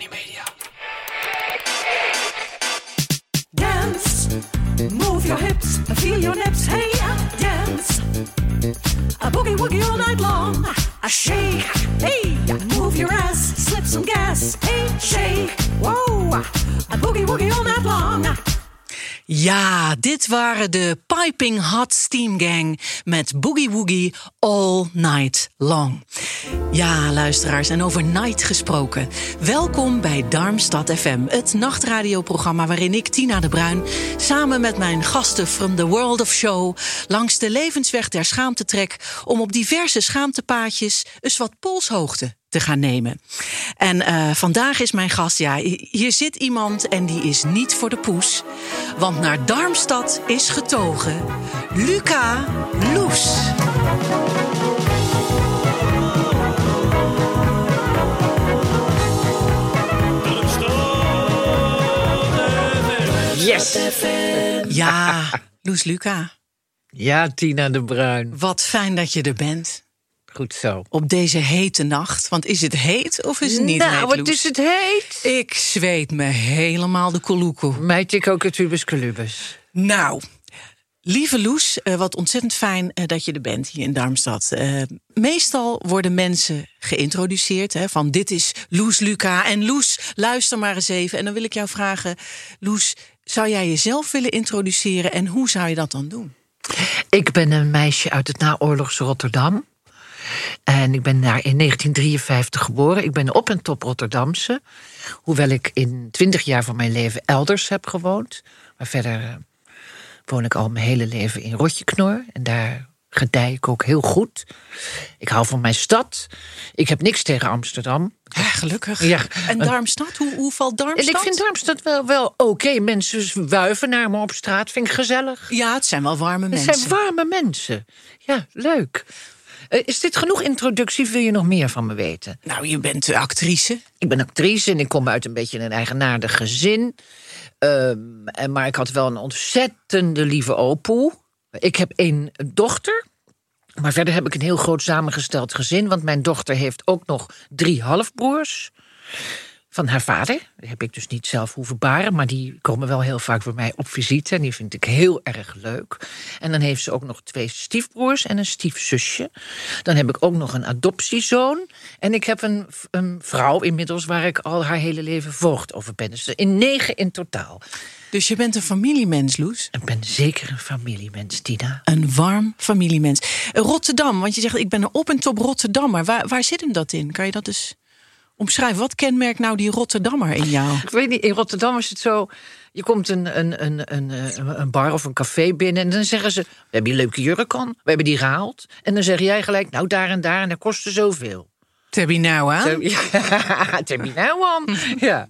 Tony Media. Dance, move your hips, feel your nips, hey, dance. A boogie woogie all night long. A shake, hey, move your ass, slip some gas, hey, shake, whoa. A boogie woogie all night long. Ja, dit waren de Piping Hot Steam Gang met Boogie Woogie All Night Long. Ja, luisteraars, en over night gesproken. Welkom bij Darmstad FM, het nachtradioprogramma waarin ik, Tina de Bruin, samen met mijn gasten from the world of show langs de levensweg der schaamte trek om op diverse schaamtepaadjes eens wat polshoogte te gaan nemen. En eh, vandaag is mijn gast, ja, hier zit iemand en die is niet voor de poes. Want naar Darmstad is getogen Luca Loes. Yes! Ja, Loes Luca, Ja, Tina de Bruin. wat fijn dat je er bent. Goed zo. Op deze hete nacht. Want is het heet of is het niet heet, nou, wat Loes? is het heet? Ik zweet me helemaal de koloekoe. Meid ik ook het tubus colubus. Nou, lieve Loes, eh, wat ontzettend fijn eh, dat je er bent hier in Darmstad. Eh, meestal worden mensen geïntroduceerd hè, van dit is Loes Luca. En Loes, luister maar eens even. En dan wil ik jou vragen, Loes, zou jij jezelf willen introduceren en hoe zou je dat dan doen? Ik ben een meisje uit het naoorlogs Rotterdam. En ik ben daar in 1953 geboren. Ik ben op en top Rotterdamse. Hoewel ik in 20 jaar van mijn leven elders heb gewoond. Maar verder eh, woon ik al mijn hele leven in Rotjeknor. En daar gedij ik ook heel goed. Ik hou van mijn stad. Ik heb niks tegen Amsterdam. Ja, gelukkig. Ja. En Darmstad, hoe, hoe valt Darmstad? En ik vind Darmstad wel, wel oké. Mensen wuiven naar me op straat. Vind ik gezellig. Ja, het zijn wel warme Het mensen. zijn warme mensen. Ja, leuk. Eh, is dit genoeg introductie? Wil je nog meer van me weten? Nou, je bent actrice. Ik ben actrice en ik kom uit een beetje een eigenaardig gezin. Ehm, en, maar ik had wel een ontzettende lieve opoe. Ik heb één dochter. Maar verder heb ik een heel groot samengesteld gezin. Want mijn dochter heeft ook nog drie halfbroers. Van haar vader. Die heb ik dus niet zelf hoeven baren. Maar die komen wel heel vaak bij mij op visite. En die vind ik heel erg leuk. En dan heeft ze ook nog twee stiefbroers en een stiefzusje. Dan heb ik ook nog een adoptiezoon. En ik heb een, een vrouw inmiddels waar ik al haar hele leven voogd over ben. Dus in negen in totaal. Dus je bent een familiemens, Loes. Ik ben zeker een familiemens, Tina. Een warm familiemens. Rotterdam, want je zegt ik ben een op en top Rotterdammer. Waar, waar zit hem dat in? Kan je dat eens omschrijven? Wat kenmerkt nou die Rotterdammer in jou? Ik weet niet, in Rotterdam is het zo. Je komt een, een, een, een, een een bar of een café binnen en dan zeggen ze: We hebben die leuke jurk aan, we hebben die gehaald. En dan zeg jij gelijk: Nou, daar en daar, en dat kostte zoveel. Je nou aan? Nou aan. Ja.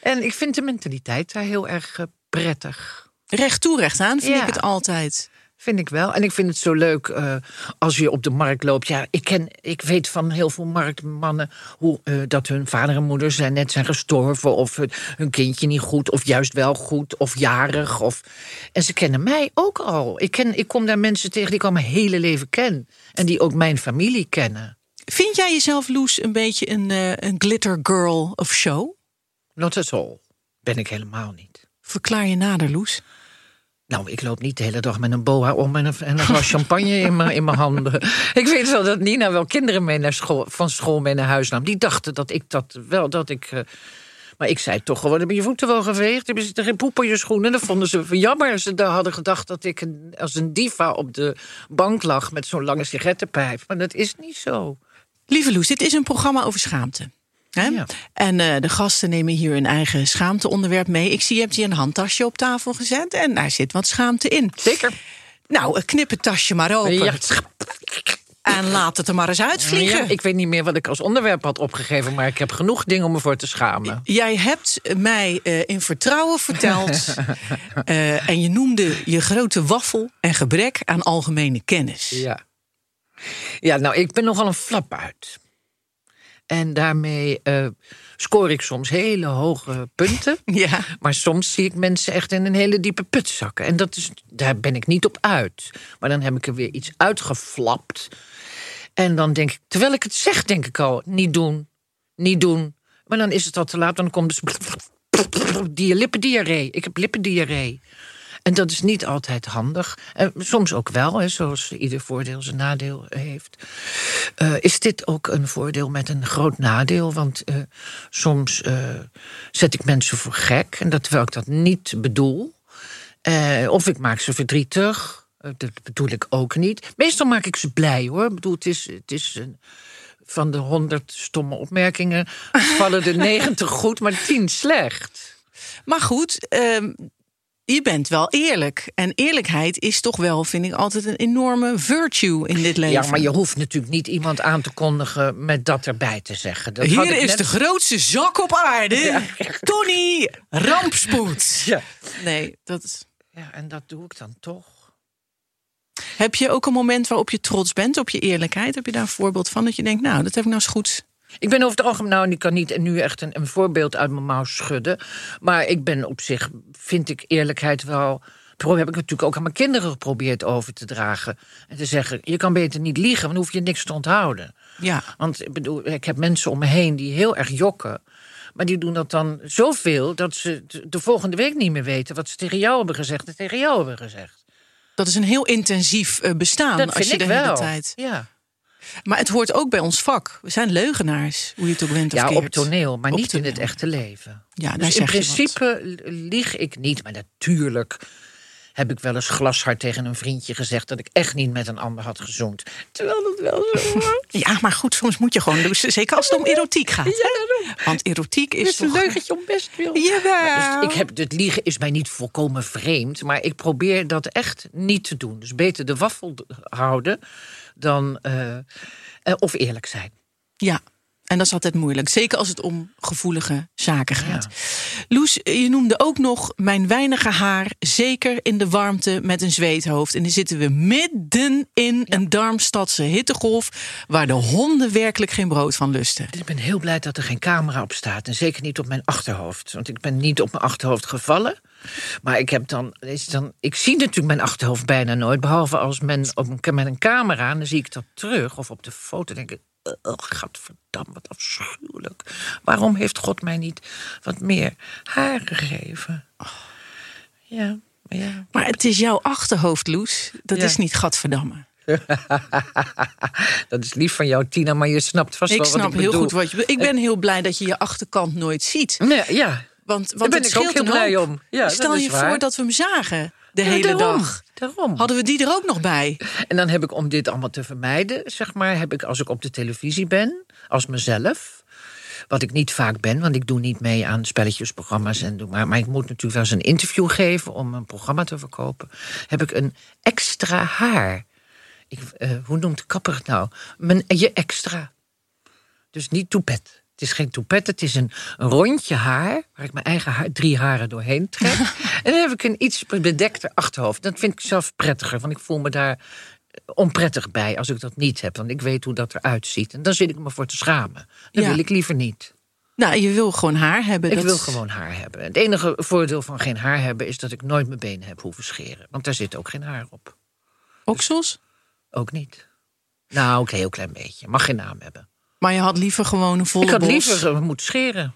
En ik vind de mentaliteit daar heel erg eh, prettig. Recht toe, recht aan, vind Ja. ik het altijd. Vind ik wel. En ik vind het zo leuk eh, als je op de markt loopt. Ja, ik, ken, ik weet van heel veel marktmannen hoe, eh, dat hun vader en moeder zijn, net zijn gestorven. Of hun, hun kindje niet goed, of juist wel goed, of jarig. Of... En ze kennen mij ook al. Ik, ken, ik kom daar mensen tegen die ik al mijn hele leven ken. En die ook mijn familie kennen. Vind jij jezelf, Loes, een beetje een, eh, een glitter girl of show? Not at all. Ben ik helemaal niet. Verklaar je nader, Loes. Nou, ik loop niet de hele dag met een boa om en een, en een glas champagne in mijn, in mijn handen. Ik weet wel dat Nina wel kinderen mee naar school, van school mee naar huis nam. Die dachten dat ik dat wel, dat ik... eh, maar ik zei toch gewoon, heb je je voeten wel geveegd? Hebben ze er geen poep op je schoenen? Dat vonden ze jammer. Ze hadden gedacht dat ik als een diva op de bank lag... met zo'n lange sigarettenpijp. Maar dat is niet zo. Lieve Loes, dit is een programma over schaamte. Hè? Ja. En eh, de gasten nemen hier een eigen schaamteonderwerp mee. Ik zie, je hebt hier een handtasje op tafel gezet en daar zit wat schaamte in. Zeker. Nou, knip het tasje maar open. Ja. En laat het er maar eens uitvliegen. Ja, ik weet niet meer wat ik als onderwerp had opgegeven, maar ik heb genoeg dingen om me voor te schamen. Jij hebt mij eh, in vertrouwen verteld. eh, en je noemde je grote waffel en gebrek aan algemene kennis. Ja. Ja, nou, ik ben nogal een flap uit. En daarmee eh scoor ik soms hele hoge punten. Ja. Maar soms zie ik mensen echt in een hele diepe put zakken. En dat is, daar ben ik niet op uit. Maar dan heb ik er weer iets uitgeflapt. En dan denk ik, terwijl ik het zeg, denk ik al, niet doen, niet doen. Maar dan is het al te laat, dan komt dus die lippendiarree. Ik heb lippendiarree. En dat is niet altijd handig. En soms ook wel, hè, zoals ieder voordeel zijn nadeel heeft. Eh, is dit ook een voordeel met een groot nadeel? Want eh, soms eh, zet ik mensen voor gek. En dat terwijl ik dat niet bedoel. Eh, of ik maak ze verdrietig. Eh, dat bedoel ik ook niet. Meestal maak ik ze blij hoor. Ik bedoel, het is, het is een- van de honderd stomme opmerkingen vallen er negentig goed, maar tien slecht. Maar goed, ehm, je bent wel eerlijk. En eerlijkheid is toch wel, vind ik, altijd een enorme virtue in dit leven. Ja, maar je hoeft natuurlijk niet iemand aan te kondigen met dat erbij te zeggen. Dat Hier is net- de grootste zak op aarde. Tony Rampspoed. Ja. Nee, dat is... ja, en dat doe ik dan toch. Heb je ook een moment waarop je trots bent op je eerlijkheid? Heb je daar een voorbeeld van dat je denkt, nou, dat heb ik nou eens goed. Ik ben over het algemeen, nou, en ik kan niet nu echt een, een voorbeeld uit mijn mouw schudden. Maar ik ben op zich, vind ik eerlijkheid wel. Heb ik natuurlijk ook aan mijn kinderen geprobeerd over te dragen. En te zeggen: je kan beter niet liegen, want dan hoef je niks te onthouden. Ja, Want ik bedoel, ik heb mensen om me heen die heel erg jokken. Maar die doen dat dan zoveel dat ze de- de volgende week niet meer weten wat ze tegen jou hebben gezegd en tegen jou hebben gezegd. dat is een heel intensief eh, bestaan Dat als je ik de hele wel. tijd. Ja. Maar het hoort ook bij ons vak. We zijn leugenaars, hoe je het ook bent of Ja, keert. op toneel, maar Op niet in het echte leven. Ja, dus in principe lieg ik niet. Maar natuurlijk heb ik wel eens glashard tegen een vriendje gezegd... dat ik echt niet met een ander had gezoend. Terwijl dat wel zo was. Ja, maar goed, soms moet je gewoon doen. Zeker als het om erotiek gaat. hè? Want erotiek Het is is een leugentje om best wil. Jawel. Dus ik heb, het liegen is mij niet volkomen vreemd. Maar ik probeer dat echt niet te doen. Dus beter de waffel houden dan... eh, eh, of eerlijk zijn. Ja, en dat is altijd moeilijk. Zeker als het om gevoelige zaken gaat. Loes, je noemde ook nog mijn weinige haar. Zeker in de warmte met een zweethoofd. En dan zitten we midden in een Darmstadse hittegolf... waar de honden werkelijk geen brood van lusten. Ik ben heel blij dat er geen camera op staat. En zeker niet op mijn achterhoofd. Want ik ben niet op mijn achterhoofd gevallen. Maar ik heb dan. Is dan ik zie natuurlijk mijn achterhoofd bijna nooit. Behalve als men op met een camera. En dan zie ik dat terug. Of op de foto denk ik. Oh, gadverdamme, wat afschuwelijk. Waarom heeft God mij niet wat meer haar gegeven? Ja, ja. Maar het is jouw achterhoofd, Loes. Dat Ja. is niet gadverdamme. Dat is lief van jou, Tina, maar je snapt vast Ik wel wat snap ik heel bedoel. goed wat je. Ik ben heel blij dat je je achterkant nooit ziet. Nee, ja, Want, want ben het ik ook heel blij hoop. om. Ja, Stel je waar. voor dat we hem zagen de Ja, hele daarom, dag. Daarom. Hadden we die er ook nog bij? En dan heb ik, om dit allemaal te vermijden, zeg maar, heb ik als ik op de televisie ben, als mezelf. Wat ik niet vaak ben, want ik doe niet mee aan spelletjesprogramma's. En doe maar, maar ik moet natuurlijk wel eens een interview geven om een programma te verkopen. Heb ik een extra haar. Ik, eh, hoe noemt de kapper het nou? Mijn, je extra. Dus niet toepet. Het is geen toepet, het is een, een rondje haar... waar ik mijn eigen haar, drie haren doorheen trek. en dan heb ik een iets bedekter achterhoofd. Dat vind ik zelf prettiger, want ik voel me daar onprettig bij... als ik dat niet heb, want ik weet hoe dat eruit ziet. En dan zit ik me voor te schamen. Dat Ja. wil ik liever niet. Nou, je wil gewoon haar hebben. Ik dat wil gewoon haar hebben. Het enige voordeel van geen haar hebben... is dat ik nooit mijn benen heb hoeven scheren. Want daar zit ook geen haar op. Oksels? Ook niet. Nou, een heel klein beetje. Mag geen naam hebben. Maar je had liever gewoon een volle Ik had bos. liever eh, moeten scheren.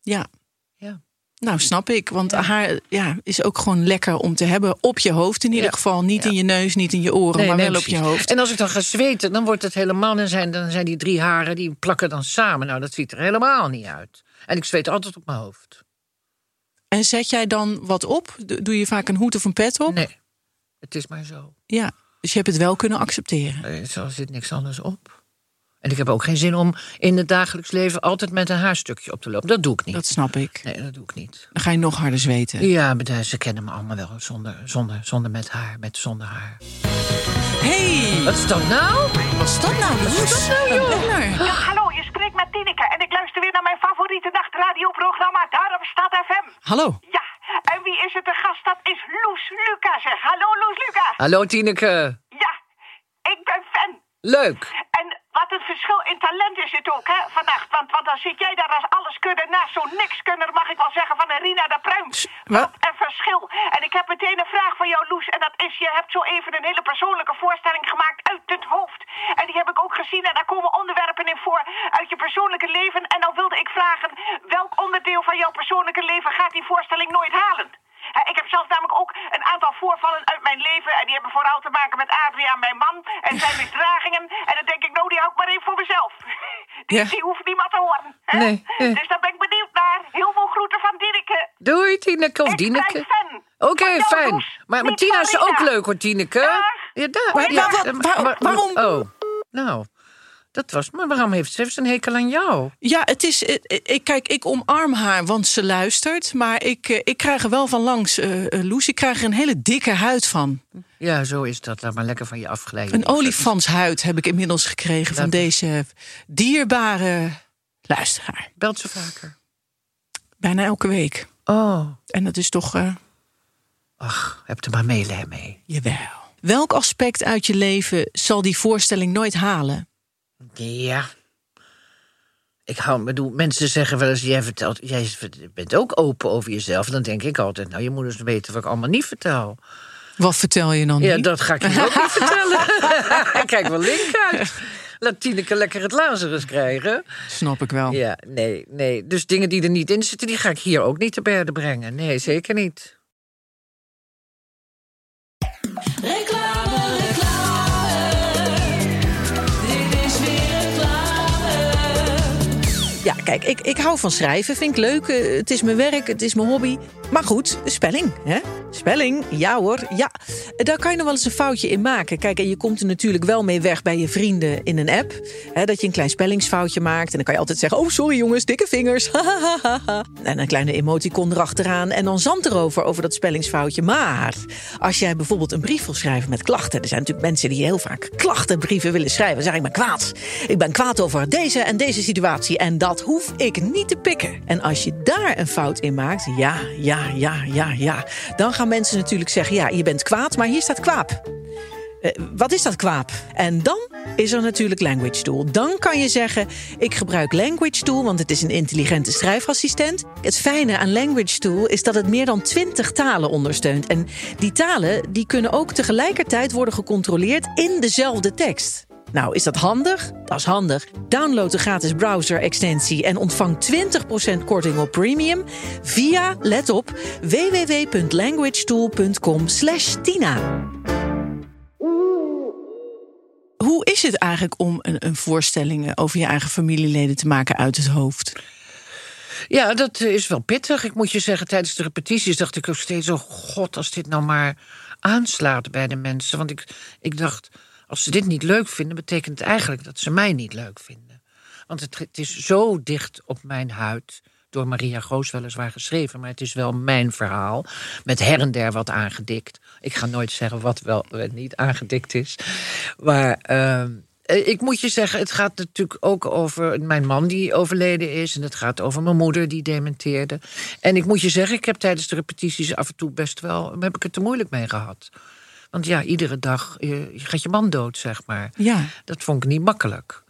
Ja, Ja. nou snap ik. Want haar ja, is ook gewoon lekker om te hebben op je hoofd in ieder Ja. geval. Niet in je neus, niet in je oren, maar wel op je hoofd. En als ik dan ga zweten, dan wordt het helemaal... Dan zijn, dan zijn die drie haren, die plakken dan samen. Nou, dat ziet er helemaal niet uit. En ik zweet altijd op mijn hoofd. En zet jij dan wat op? Do- Doe je vaak een hoed of een pet op? Nee, het is maar zo. Ja, dus je hebt het wel kunnen accepteren. Er zit niks anders op. En ik heb ook geen zin om in het dagelijks leven... altijd met een haarstukje op te lopen. Dat doe ik niet. Dat snap ik. Nee, dat doe ik niet. Dan ga je nog harder zweten. Ja, maar ze kennen me allemaal wel zonder, zonder, zonder met haar, met zonder haar. Hey, Wat is dat nou? wat is dat nou, Loes? Een beller. Ja, hallo, je spreekt met Tineke en ik luister weer naar mijn favoriete nachtradioprogramma Daarom Stad FM. Hallo. Ja, en wie is het de gast? Dat is Loes Lucas. zeg. Hallo, Loes Lucas. Hallo Tineke. Ja, ik ben fan. Leuk. Verschil in talent is het ook, hè, vannacht. Want, want dan zit jij daar als alles kunnen naast zo'n nikskunner, mag ik wel zeggen, van een Rina de Pruim. wat? Een verschil. En ik heb meteen een vraag voor jou, Loes. En dat is, je hebt zo even een hele persoonlijke voorstelling gemaakt uit het hoofd. En die heb ik ook gezien en daar komen onderwerpen in voor uit je persoonlijke leven. En dan wilde ik vragen, welk onderdeel van jouw persoonlijke leven gaat die voorstelling nooit halen? Ik heb zelf namelijk ook een aantal voorvallen uit mijn leven. En die hebben vooral te maken met Adriaan, mijn man. En zijn misdragingen. En dan denk ik, nou, die hou ik maar even voor mezelf. Die, Ja. die hoeft niemand te horen. hè? Nee, nee. Dus daar ben ik benieuwd naar. Heel veel groeten van Dirike. Doei Tineke of Ik ben Dieneke. fan. Oké, jou, fijn. Maar, maar Tina is ook leuk hoor, Tineke. Ja, daar. Maar ja, waar- waar- maar- waarom- Oh, nou. Dat was... Maar waarom heeft ze, een hekel aan jou? Ja, het is. eh, eh, Ik, kijk, ik omarm haar, want ze luistert. Maar ik, eh, ik krijg er wel van langs, eh, Loes. Ik krijg er een hele dikke huid van. Ja, zo is dat. Laat maar lekker van je afglijden. Een olifantshuid heb ik inmiddels gekregen van deze dierbare luisteraar. Belt ze vaker? Bijna elke week. Oh, En dat is toch. ach, heb er maar meelij mee. jawel. Welk aspect uit je leven zal die voorstelling nooit halen? Ja. Ik hou, bedoel, mensen zeggen wel eens, jij, vertelt, jij bent ook open over jezelf. Dan denk ik altijd, nou, je moet eens weten wat ik allemaal niet vertel. Wat vertel je dan Ja, niet? dat ga ik je ook niet vertellen. ik kijk wel link uit. Laat Tineke lekker het Lazarus krijgen. Snap ik wel. Ja, nee, nee. Dus dingen die er niet in zitten, die ga ik hier ook niet te berde brengen. Nee, zeker niet. Ja, kijk, ik, ik hou van schrijven. Vind ik leuk. Eh, Het is mijn werk, het is mijn hobby. Maar goed, spelling, hè? Spelling, ja hoor, ja. Daar kan je nog wel eens een foutje in maken. Kijk, en je komt er natuurlijk wel mee weg bij je vrienden in een app. Hè, dat je een klein spellingsfoutje maakt. En dan kan je altijd zeggen, oh sorry jongens, dikke vingers. en een kleine emoticon erachteraan. En dan zand erover, over dat spellingsfoutje. Maar als jij bijvoorbeeld een brief wil schrijven met klachten. Er zijn natuurlijk mensen die heel vaak klachtenbrieven willen schrijven. Dan zeg ik maar kwaad. Ik ben kwaad over deze en deze situatie. En dat hoef ik niet te pikken. En als je daar een fout in maakt, ja, ja, ja, ja, ja. Dan gaan mensen natuurlijk zeggen, ja, je bent kwaad, maar hier staat kwaap. Eh, wat is dat kwaap? En dan is er natuurlijk Language Tool. Dan kan je zeggen, ik gebruik Language Tool... want het is een intelligente schrijfassistent. Het fijne aan Language Tool is dat het meer dan 20 talen ondersteunt. En die talen die kunnen ook tegelijkertijd worden gecontroleerd... in dezelfde tekst. Nou, is dat handig? Dat is handig. Download de gratis browser-extensie en ontvang 20% korting op premium... via, let op, www.languagetool.com tina. Hoe is het eigenlijk om een, een voorstelling over je eigen familieleden te maken uit het hoofd? Ja, dat is wel pittig. Ik moet je zeggen, tijdens de repetities dacht ik ook steeds... oh god, als dit nou maar aanslaat bij de mensen. Want ik, ik dacht, als ze dit niet leuk vinden... betekent het eigenlijk dat ze mij niet leuk vinden. Want het, is zo dicht op mijn huid... door Maria Goos weliswaar geschreven... maar het is wel mijn verhaal, met her en der wat aangedikt. Ik ga nooit zeggen wat wel niet aangedikt is. Maar... ehm, eh, Ik moet je zeggen, het gaat natuurlijk ook over mijn man die overleden is. En het gaat over mijn moeder die dementeerde. En ik moet je zeggen, ik heb tijdens de repetities af en toe best wel... heb ik het er moeilijk mee gehad. Want ja, iedere dag je, je gaat je man dood, zeg maar. Ja. Dat vond ik niet makkelijk.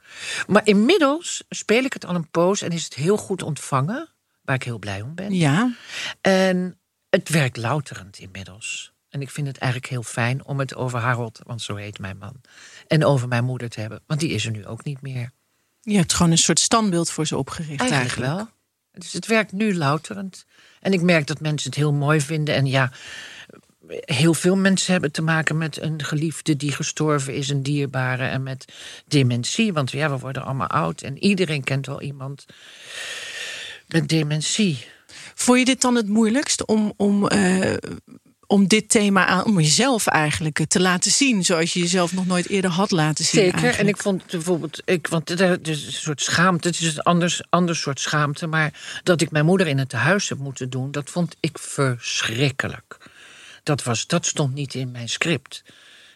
Maar inmiddels speel ik het al een poos en is het heel goed ontvangen. Waar ik heel blij om ben. Ja. En het werkt louterend inmiddels. En ik vind het eigenlijk heel fijn om het over Harold, want zo heet mijn man, en over mijn moeder te hebben. Want die is er nu ook niet meer. Je hebt gewoon een soort standbeeld voor ze opgericht eigenlijk. Eigenlijk wel. Dus het werkt nu louterend. En ik merk dat mensen het heel mooi vinden. En ja, heel veel mensen hebben te maken met een geliefde die gestorven is, een dierbare, en met dementie. Want ja, we worden allemaal oud en iedereen kent wel iemand met dementie. Vond je dit dan het moeilijkst om, om, eh, om dit thema aan, om jezelf eigenlijk te laten zien, zoals je jezelf nog nooit eerder had laten zien? Zeker. En ik vond bijvoorbeeld, ik, want het is een soort schaamte, het is een anders, ander soort schaamte, maar dat ik mijn moeder in het huis heb moeten doen, dat vond ik verschrikkelijk. Dat, was, dat stond niet in mijn script.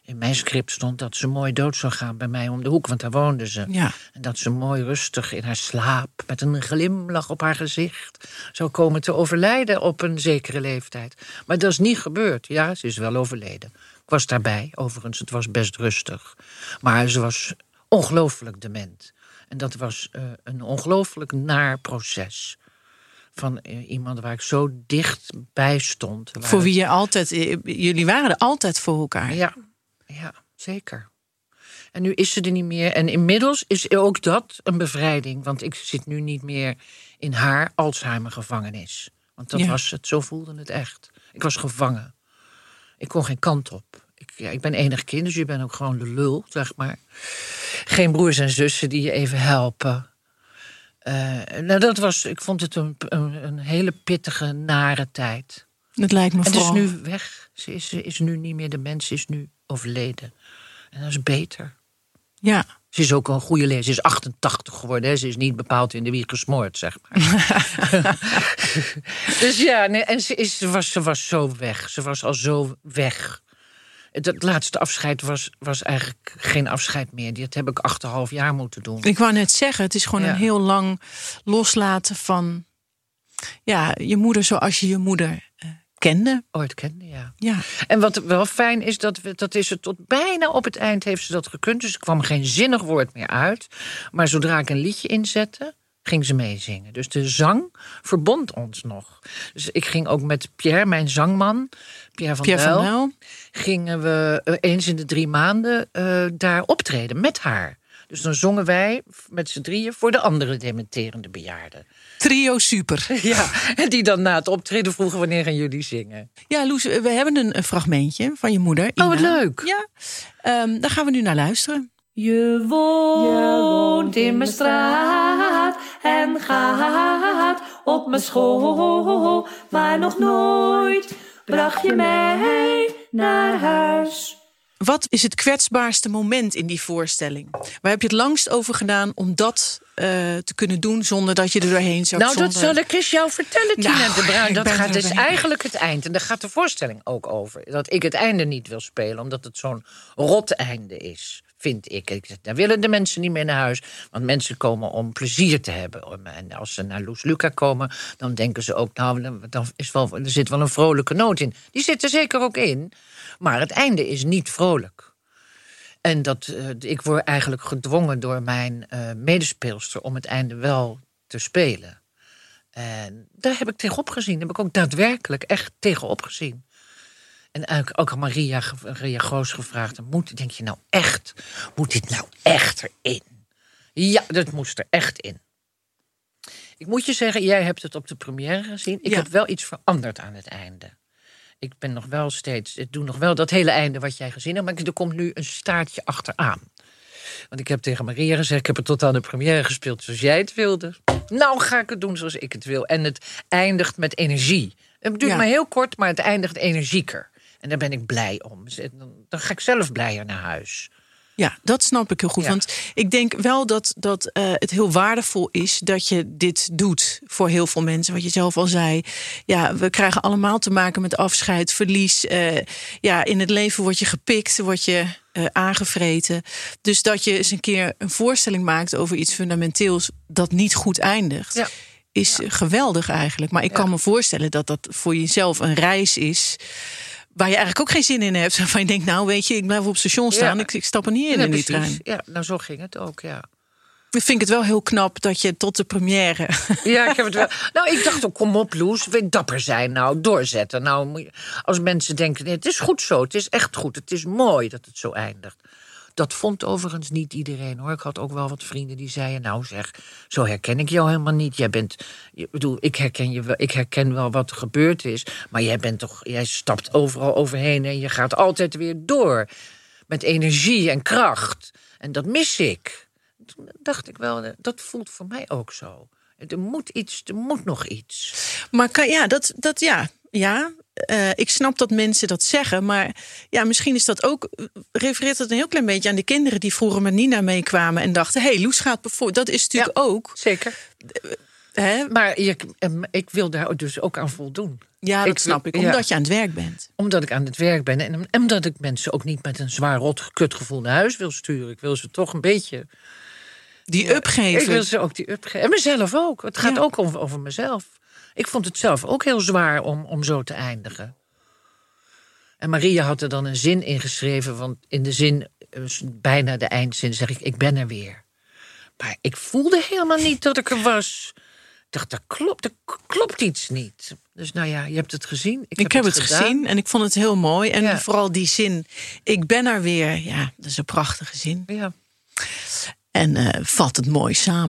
In mijn script stond dat ze mooi dood zou gaan bij mij om de hoek, want daar woonde ze. Ja. En dat ze mooi rustig in haar slaap, met een glimlach op haar gezicht, zou komen te overlijden op een zekere leeftijd. Maar dat is niet gebeurd. Ja, ze is wel overleden. Ik was daarbij, overigens, het was best rustig. Maar ze was ongelooflijk dement. En dat was eh, een ongelooflijk naar proces. Van eh, iemand waar ik zo dicht bij stond. Voor wie je altijd, eh, jullie waren er altijd voor elkaar. ja, ja, zeker. En nu is ze er niet meer. En inmiddels is ook dat een bevrijding. Want ik zit nu niet meer in haar Alzheimer-gevangenis. Want dat Ja. was het, zo voelde het echt. Ik was gevangen. Ik kon geen kant op. Ik, ja, ik ben enig kind, dus je bent ook gewoon de lul, zeg maar. Geen broers en zussen die je even helpen. Eh, nou, dat was, ik vond het een, een, een hele pittige, nare tijd. Het lijkt me En ze is vooral. nu weg. Ze is, ze is nu niet meer de mens, ze is nu overleden. En dat is beter. Ja. Ze is ook een goede lezer. Ze is 88 geworden. Hè. Ze is niet bepaald in de wieg gesmoord, zeg maar. dus ja, nee, en ze, is, ze, was, ze was zo weg. Ze was al zo weg. Het laatste afscheid was, was eigenlijk geen afscheid meer. Dat heb ik achterhalf jaar moeten doen. Ik wou net zeggen, het is gewoon Ja. een heel lang loslaten van ja, je moeder zoals je je moeder eh, kende. Ooit kende, ja. Ja. En wat wel fijn is, dat, we, dat is het tot bijna op het eind heeft ze dat gekund. Dus er kwam geen zinnig woord meer uit. Maar zodra ik een liedje inzette, ging ze meezingen. Dus de zang verbond ons nog. Dus ik ging ook met Pierre, mijn zangman, Pierre van Pierre van Duil, Nuil. gingen we eh, eens in de drie maanden eh, daar optreden met haar. Dus dan zongen wij met z'n drieën voor de andere dementerende bejaarden. Trio super. Ja, en die dan na het optreden vroegen wanneer gaan jullie zingen. Ja, Loes, we hebben een, fragmentje van je moeder. Oh, wat leuk. Ja, ehm, daar gaan we nu naar luisteren. Je woont in mijn straat en gaat op mijn school, maar nog nooit bracht je mij naar huis. Wat is het kwetsbaarste moment in die voorstelling? Waar heb je het langst over gedaan om dat eh, te kunnen doen zonder dat je er doorheen zat? Nou, dat zal ik eens jou vertellen, Tina Nou, de Bruin. Dat gaat er dus eigenlijk het eind. En daar gaat de voorstelling ook over. Dat ik het einde niet wil spelen, omdat het zo'n rot einde is. Vind ik. ik. zeg, Daar willen de mensen niet meer naar huis. Want mensen komen om plezier te hebben. En als ze naar Loes Luca komen, dan denken ze ook... nou, dan is wel, er zit wel een vrolijke noot in. Die zit er zeker ook in. Maar het einde is niet vrolijk. En dat, eh, ik word eigenlijk gedwongen door mijn eh, medespeelster... om het einde wel te spelen. En daar heb ik tegenop gezien. Daar heb ik ook daadwerkelijk echt tegenop gezien. En ook aan Maria, Goos gevraagd: moet, denk je nou echt, moet dit nou echt erin? Ja, dat moest er echt in. Ik moet je zeggen, jij hebt het op de première gezien. Ik Ja. heb wel iets veranderd aan het einde. Ik ben nog wel steeds, ik doe nog wel dat hele einde wat jij gezien hebt, maar er komt nu een staartje achteraan. Want ik heb tegen Maria gezegd: ik heb het tot aan de première gespeeld zoals jij het wilde. Nou ga ik het doen zoals ik het wil. En het eindigt met energie. Het duurt Ja. maar heel kort, maar het eindigt energieker. En daar ben ik blij om. Dus Dan, dan ga ik zelf blijer naar huis. Ja, dat snap ik heel goed. Ja. Want ik denk wel dat, dat eh, het heel waardevol is dat je dit doet voor heel veel mensen. Wat je zelf al zei. Ja, we krijgen allemaal te maken met afscheid, verlies. Eh, ja, in het leven word je gepikt, word je eh, aangevreten. Dus dat je eens een keer een voorstelling maakt over iets fundamenteels dat niet goed eindigt. Ja. Is geweldig eigenlijk. Maar ik kan me voorstellen dat dat voor jezelf een reis is. Waar je eigenlijk ook geen zin in hebt. Van je denkt, nou weet je, ik blijf op het station staan. Ja. Ik, ik stap er niet in Ja, in die precies. trein. Ja, nou zo ging het ook, ja. Ik vind het wel heel knap dat je tot de première. Ja, ik heb het wel. Nou, ik dacht ook, kom op, Loes, weer dapper zijn, nou, doorzetten. Nou, als mensen denken, nee, het is goed zo, het is echt goed, het is mooi dat het zo eindigt. Dat vond overigens niet iedereen hoor. Ik had ook wel wat vrienden die zeiden: Nou, zeg, zo herken ik jou helemaal niet. Jij bent, ik bedoel, ik herken, je wel, ik herken wel wat er gebeurd is. Maar jij bent toch, jij stapt overal overheen en je gaat altijd weer door. Met energie en kracht. En dat mis ik. Toen dacht ik wel, dat voelt voor mij ook zo. Er moet iets, er moet nog iets. Maar ja, dat, dat ja. Ja, eh, ik snap dat mensen dat zeggen. Maar ja, misschien is dat ook. refereert het een heel klein beetje aan de kinderen die vroeger met Nina meekwamen en dachten: hé, hey, Loes gaat bijvoorbeeld. Dat is natuurlijk ook. Zeker. Hè? Maar je, em, ik wil daar dus ook aan voldoen. Ja, dat Ik- snap ik. ja. Omdat je aan het werk bent. Omdat ik aan het werk ben en, en omdat ik mensen ook niet met een zwaar rot kutgevoel naar huis wil sturen. Ik wil ze toch een beetje. Die upgeven. Ik wil ze ook die upgeven. En mezelf ook. Het gaat ook over, over mezelf. Ik vond het zelf ook heel zwaar om, om zo te eindigen. En Maria had er dan een zin in geschreven, want in de zin, eh, bijna de eindzin, zeg ik: Ik ben er weer. Maar ik voelde helemaal niet dat ik er was. Ik dacht, dat klopt, k- klopt iets niet. Dus nou ja, je hebt het gezien. Ik, Ik heb het gezien en ik vond het heel mooi. En Ja. vooral die zin, ik ben er weer. Ja, dat is een prachtige zin. Ja. En eh, vat het mooi samen.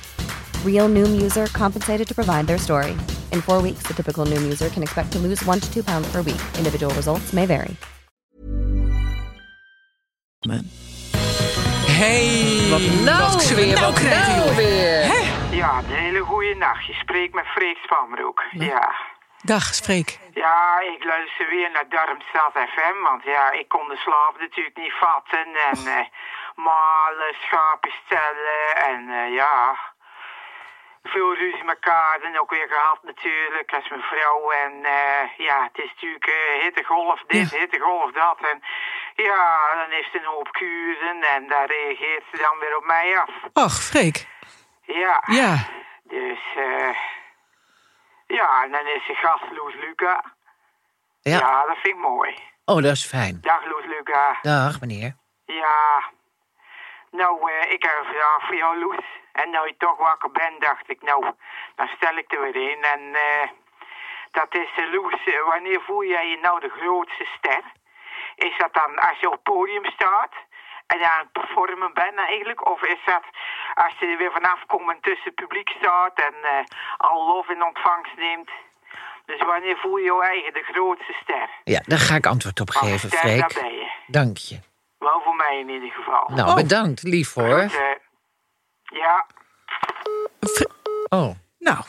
Real Noom user compensated to provide their story. In four weeks, the typical Noom user can expect to lose one to two pounds per week. Individual results may vary. Hey, Wat nou weer, nou wat nou weer? Ja, een hele goede nacht. Je spreekt met Freek Spanbroek. Ja. Dag, spreek. Ja, ik luister weer naar Darmstad FM, want ja, ik kon de slaap natuurlijk niet vatten. En eh, malen, schapen stellen en eh, ja, veel ruzie met elkaar en ook weer gehad natuurlijk als mijn vrouw. En eh, ja, het is natuurlijk eh, hittegolf dit, Ja. hittegolf dat. En ja, dan heeft ze een hoop kuren en daar reageert ze dan weer op mij af. Ach, Freek. Ja. Ja. Dus, eh ja, en dan is de gast Loes Luca. Ja. Ja. dat vind ik mooi. Oh, dat is fijn. Dag Loes Luca. Dag, meneer. Ja. Nou, eh, ik heb een vraag voor jou, Loes. En nou je toch wakker bent, dacht ik, nou, dan stel ik er weer in. En eh, dat is, eh, Loes, wanneer voel jij je nou de grootste ster? Is dat dan als je op het podium staat en aan het performen bent eigenlijk? Of is dat als je er weer vanaf komt en tussen het publiek staat en al lof in ontvangst neemt? Dus wanneer voel je jou eigen de grootste ster? Ja, daar ga ik antwoord op geven, Freek. Dank je. Wel voor mij in ieder geval. Nou, Oh. bedankt. Lief hoor. Goed, ja, Oh. nou,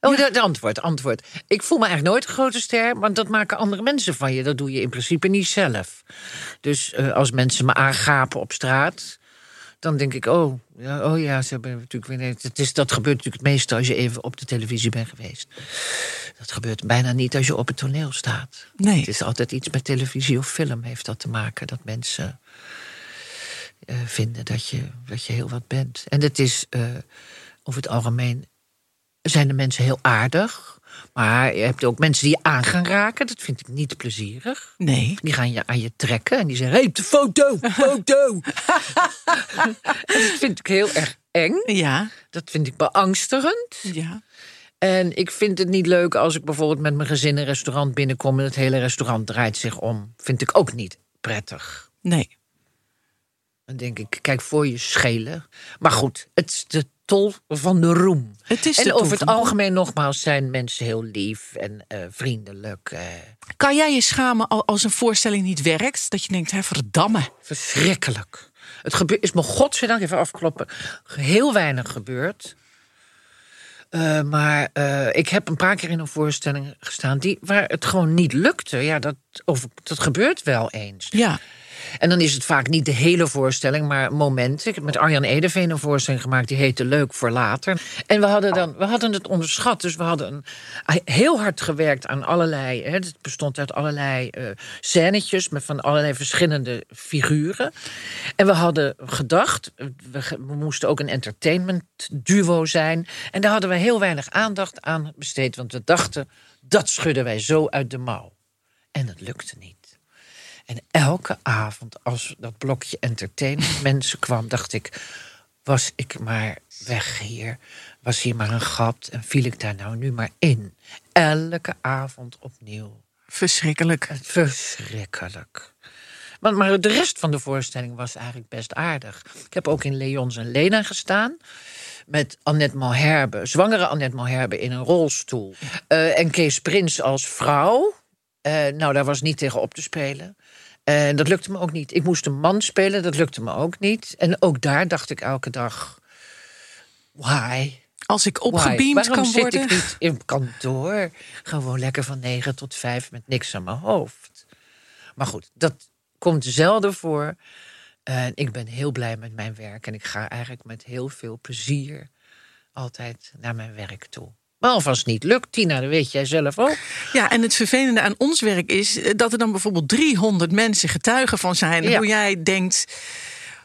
Oh, de, de antwoord, antwoord. Ik voel me eigenlijk nooit een grote ster, want dat maken andere mensen van je. Dat doe je in principe niet zelf. Dus eh, als mensen me aangapen op straat, dan denk ik, oh ja, oh ja ze hebben natuurlijk weer. Het is, dat gebeurt natuurlijk het meeste als je even op de televisie bent geweest. Dat gebeurt bijna niet als je op het toneel staat. Nee. Het is altijd iets met televisie of film heeft dat te maken. Dat mensen eh, vinden dat je, dat je heel wat bent. En het is eh, over het algemeen zijn de mensen heel aardig. Maar je hebt ook mensen die je aan gaan raken. Dat vind ik niet plezierig. nee. Die gaan je aan je trekken en die zeggen: hey, de foto, foto. dat vind ik heel erg eng. Ja, Dat vind ik beangstigend. ja. En ik vind het niet leuk als ik bijvoorbeeld met mijn gezin een restaurant binnenkom en het hele restaurant draait zich om. Vind ik ook niet prettig. Nee. Dan denk ik, kijk voor je schelen. Maar goed, het is de tol van de roem. Het is en over het algemeen nogmaals zijn mensen heel lief en eh, vriendelijk. eh, Kan jij je schamen al- als een voorstelling niet werkt? Dat je denkt, hè, verdamme. verschrikkelijk. Het gebe- is me godzijdank even afkloppen. Heel weinig gebeurd. Eh, maar ik heb een paar keer in een voorstelling gestaan die, waar het gewoon niet lukte. Ja, dat, of, dat gebeurt wel eens. Ja. En dan is het vaak niet de hele voorstelling, maar momenten. Ik heb met Arjan Edeveen een voorstelling gemaakt die heette Leuk voor Later. En we hadden, dan, we hadden het onderschat. Dus we hadden een, heel hard gewerkt aan allerlei. Hè, het bestond uit allerlei eh scènetjes met van allerlei verschillende figuren. En we hadden gedacht, we, we moesten ook een entertainment duo zijn. En daar hadden we heel weinig aandacht aan besteed. Want we dachten, dat schudden wij zo uit de mouw. En het lukte niet. En elke avond, als dat blokje entertainment mensen kwam, dacht ik: was ik maar weg hier? Was hier maar een gat en viel ik daar nou nu maar in? Elke avond opnieuw. Verschrikkelijk. Verschrikkelijk. Maar, maar de rest van de voorstelling was eigenlijk best aardig. Ik heb ook in Leons en Lena gestaan. Met Annette Malherbe, zwangere Annette Malherbe in een rolstoel. Eh, en Kees Prins als vrouw. Eh, nou, daar was niet tegen op te spelen. En dat lukte me ook niet. Ik moest een man spelen, dat lukte me ook niet. En ook daar dacht ik elke dag... Why? Als ik opgebeamd Waarom kan zit worden. ik niet in kantoor? Gewoon lekker van 9 tot 5 met niks aan mijn hoofd. Maar goed, dat komt zelden voor. En ik ben heel blij met mijn werk. En ik ga eigenlijk met heel veel plezier altijd naar mijn werk toe. Maar als het niet lukt, Tina, dat weet jij zelf ook. Ja, en het vervelende aan ons werk is eh, dat er dan bijvoorbeeld 300 mensen getuigen van zijn. Ja. Hoe jij denkt,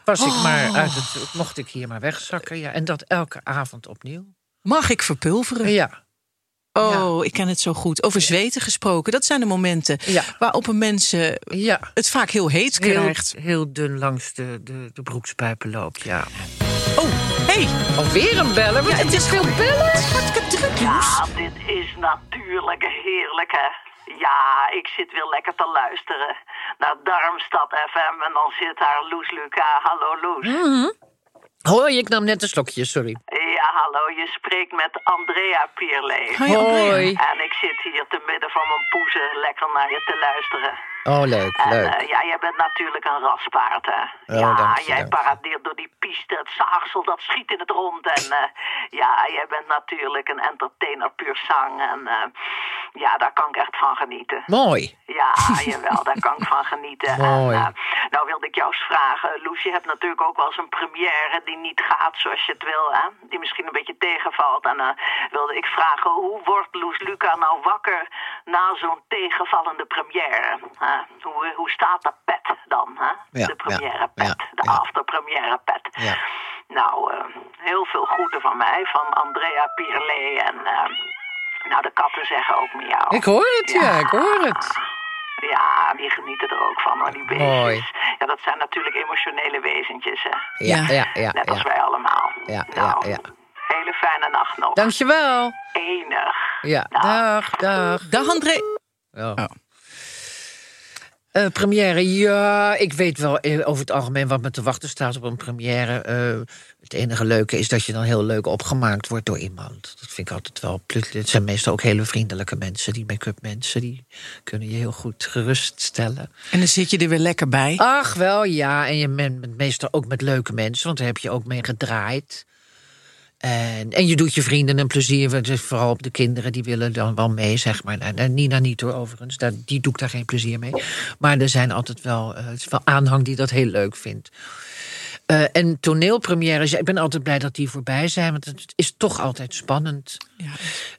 Was ik Oh. maar uit het, mocht ik hier maar wegzakken. Ja, en dat elke avond opnieuw. mag ik verpulveren? Ja, Oh, ik ken het zo goed. Over zweten gesproken. Dat zijn de momenten Ja. waarop een mensen ja. het vaak heel heet Heel, krijgt. heel dun langs de, de, de broekspijpen loopt, ja. Oh, hey, Alweer een bellen? Wat het is veel bellen. Het is hartstikke druk. Ja, dit is natuurlijk heerlijk, hè. Ja, ik zit weer lekker te luisteren naar Darmstad FM en dan zit daar Loes Luca. Hallo Loes. Hoi, ik nam net een slokje, sorry. Ja, hallo, je spreekt met Andrea Pierlee. Hoi. En ik zit hier te midden van mijn poezen lekker naar je te luisteren. Oh, leuk, En leuk. eh, ja, jij bent natuurlijk een raspaard, hè? Oh, ja, jij paradeert door die piste, het zaagsel, dat schiet in het rond. En eh, ja, jij bent natuurlijk een entertainer puur zang. En eh, ja, daar kan ik echt van genieten. Mooi. Ja, jawel, daar kan ik van genieten. Mooi. En, nou wilde ik jou eens vragen, Loes, je hebt natuurlijk ook wel eens een première die niet gaat zoals je het wil, hè? Die misschien een beetje tegenvalt. En eh, wilde ik vragen, hoe wordt Loes Luca nou wakker na zo'n tegenvallende première? hè? Hoe, hoe staat de pet dan, hè? Ja, de première ja, pet, ja, de ja. afterpremière pet. Ja. Nou, eh, heel veel groeten van mij, van Andrea Pierlet en... eh, nou, de katten zeggen ook miauw. Ik hoor het, ja, ik hoor het. Ja, die genieten er ook van hoor, die beestjes. Mooi. Ja, dat zijn natuurlijk emotionele wezentjes, hè. Ja, Ja. ja, ja. Net als ja. wij allemaal. Ja, ja, nou, ja. Hele fijne nacht nog. Dankjewel. Enig. Ja, dag, dag. Dag André. Oh. Eh, première, ja, ik weet wel eh, over het algemeen wat me te wachten staat op een première. Eh, het enige leuke is dat je dan heel leuk opgemaakt wordt door iemand. Dat vind ik altijd wel. Het zijn meestal ook hele vriendelijke mensen, die make-up mensen. Die kunnen je heel goed geruststellen. En dan zit je er weer lekker bij. Ach, wel ja. En je bent meestal ook met leuke mensen, want daar heb je ook mee gedraaid. En, en je doet je vrienden een plezier. is Vooral op de kinderen, die willen dan wel mee, zeg maar. En, en Nina niet hoor, overigens. Die doe ik daar geen plezier mee. Maar er zijn altijd wel, eh, het wel aanhang die dat heel leuk vindt. Eh, en toneelpremières, ja, ik ben altijd blij dat die voorbij zijn. Want het is toch altijd spannend. Ja.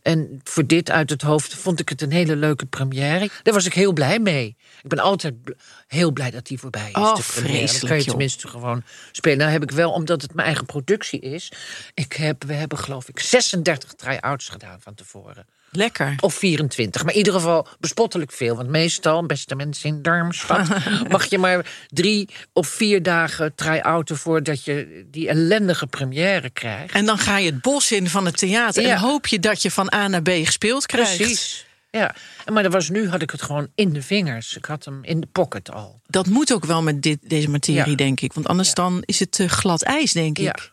En voor dit uit het hoofd vond ik het een hele leuke première. Daar was ik heel blij mee. Ik ben altijd bl- heel blij dat die voorbij is. Oh, de vreselijk, kan je joh. tenminste gewoon spelen. Nou heb ik wel, omdat het mijn eigen productie is. Ik heb, we hebben geloof ik 36 try-outs gedaan van tevoren. Lekker. Of 24, maar in ieder geval bespottelijk veel. Want meestal, beste mensen in Darmstad... mag je maar drie of vier dagen try-outen... voordat je die ellendige première krijgt. En dan ga je het bos in van het theater Ja. en hoop je dat je van A naar B gespeeld krijgt. Precies. Ja, maar dat was, nu had ik het gewoon in de vingers. Ik had hem in de pocket al. Dat moet ook wel met dit, deze materie, Ja. denk ik. Want anders dan is het eh, glad ijs, denk ik.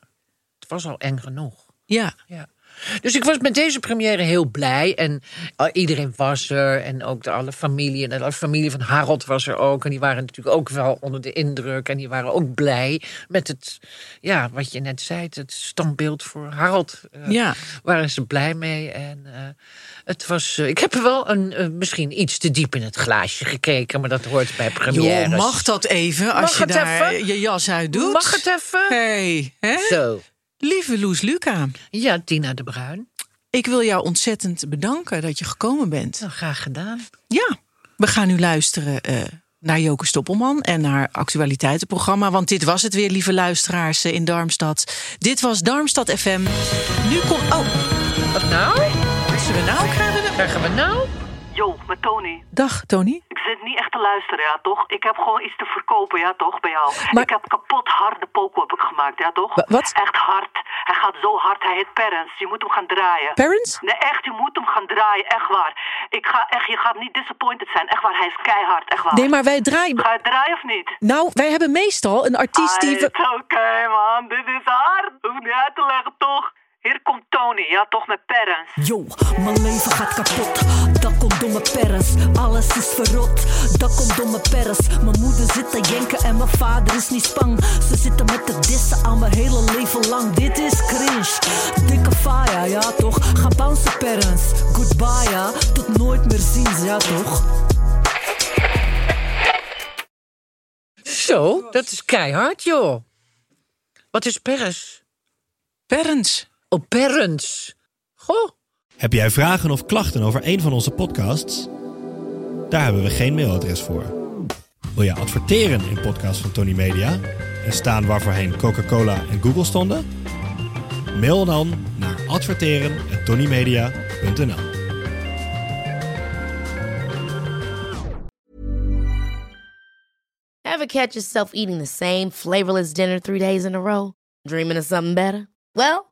Het was al eng genoeg. Ja. Ja. Dus ik was met deze première heel blij. En eh, iedereen was er. En ook de alle familie. En de familie van Harold was er ook. En die waren natuurlijk ook wel onder de indruk. En die waren ook blij met het, ja, wat je net zei, het standbeeld voor Harold. Eh, Ja. Waren ze blij mee. En eh, het was, ik heb er wel een, misschien iets te diep in het glaasje gekeken. Maar dat hoort bij premières. Joh, mag dat even als Mag je daar even? je jas uit doet? Mag het even? Hey, hè? Zo. Lieve Loes Luca, Ja, Tina de Bruin. ik wil jou ontzettend bedanken dat je gekomen bent. Nou, graag gedaan. Ja, we gaan nu luisteren eh, naar Joke Stoppelman en naar actualiteitenprogramma. Want dit was het weer, lieve luisteraars eh, in Darmstad. Dit was Darmstad FM. Nu komt. Oh, Wat nou? wat zullen we nou krijgen? Krijgen we nou? Met Tony. Dag, Tony. Ik zit niet echt te luisteren, ja toch? Ik heb gewoon iets te verkopen, ja toch, bij jou. Maar- Ik heb kapot harde poko heb ik gemaakt, ja toch? Wa- wat? Echt hard. Hij gaat zo hard, hij heet Parents. Je moet hem gaan draaien. Parents? Nee, echt, je moet hem gaan draaien, echt waar. Ik ga echt, je gaat niet disappointed zijn, echt waar. Hij is keihard, echt waar. Nee, maar wij draaien. Ga je het draaien of niet? Nou, wij hebben meestal een artiest die. Oké man, dit is hard. Hoef niet uit te leggen, toch? Hier komt Tony, ja toch, met Parents. Yo, mijn leven gaat kapot. Dat komt door mijn parents. Alles is verrot. Dat komt door mijn parents. Mijn moeder zit te jenken en mijn vader is niet spang. Ze zitten met te dissen al mijn hele leven lang. Dit is cringe. Dikke fire, ja toch? Ga bouncen parents. Goodbye, ja. Tot nooit meer zien, ja toch? Zo, dat is keihard, joh. Wat is pers? Parents. Oh, parents. Goh. Heb jij vragen of klachten over een van onze podcasts? Daar hebben we geen mailadres voor. Wil je adverteren in podcasts van Tony Media en staan waarvoorheen Coca-Cola en Google stonden? Mail dan naar adverteren@tonymedia.nl. Ever catch yourself eating the same flavorless dinner three days in a row? Dreaming of something better? Well,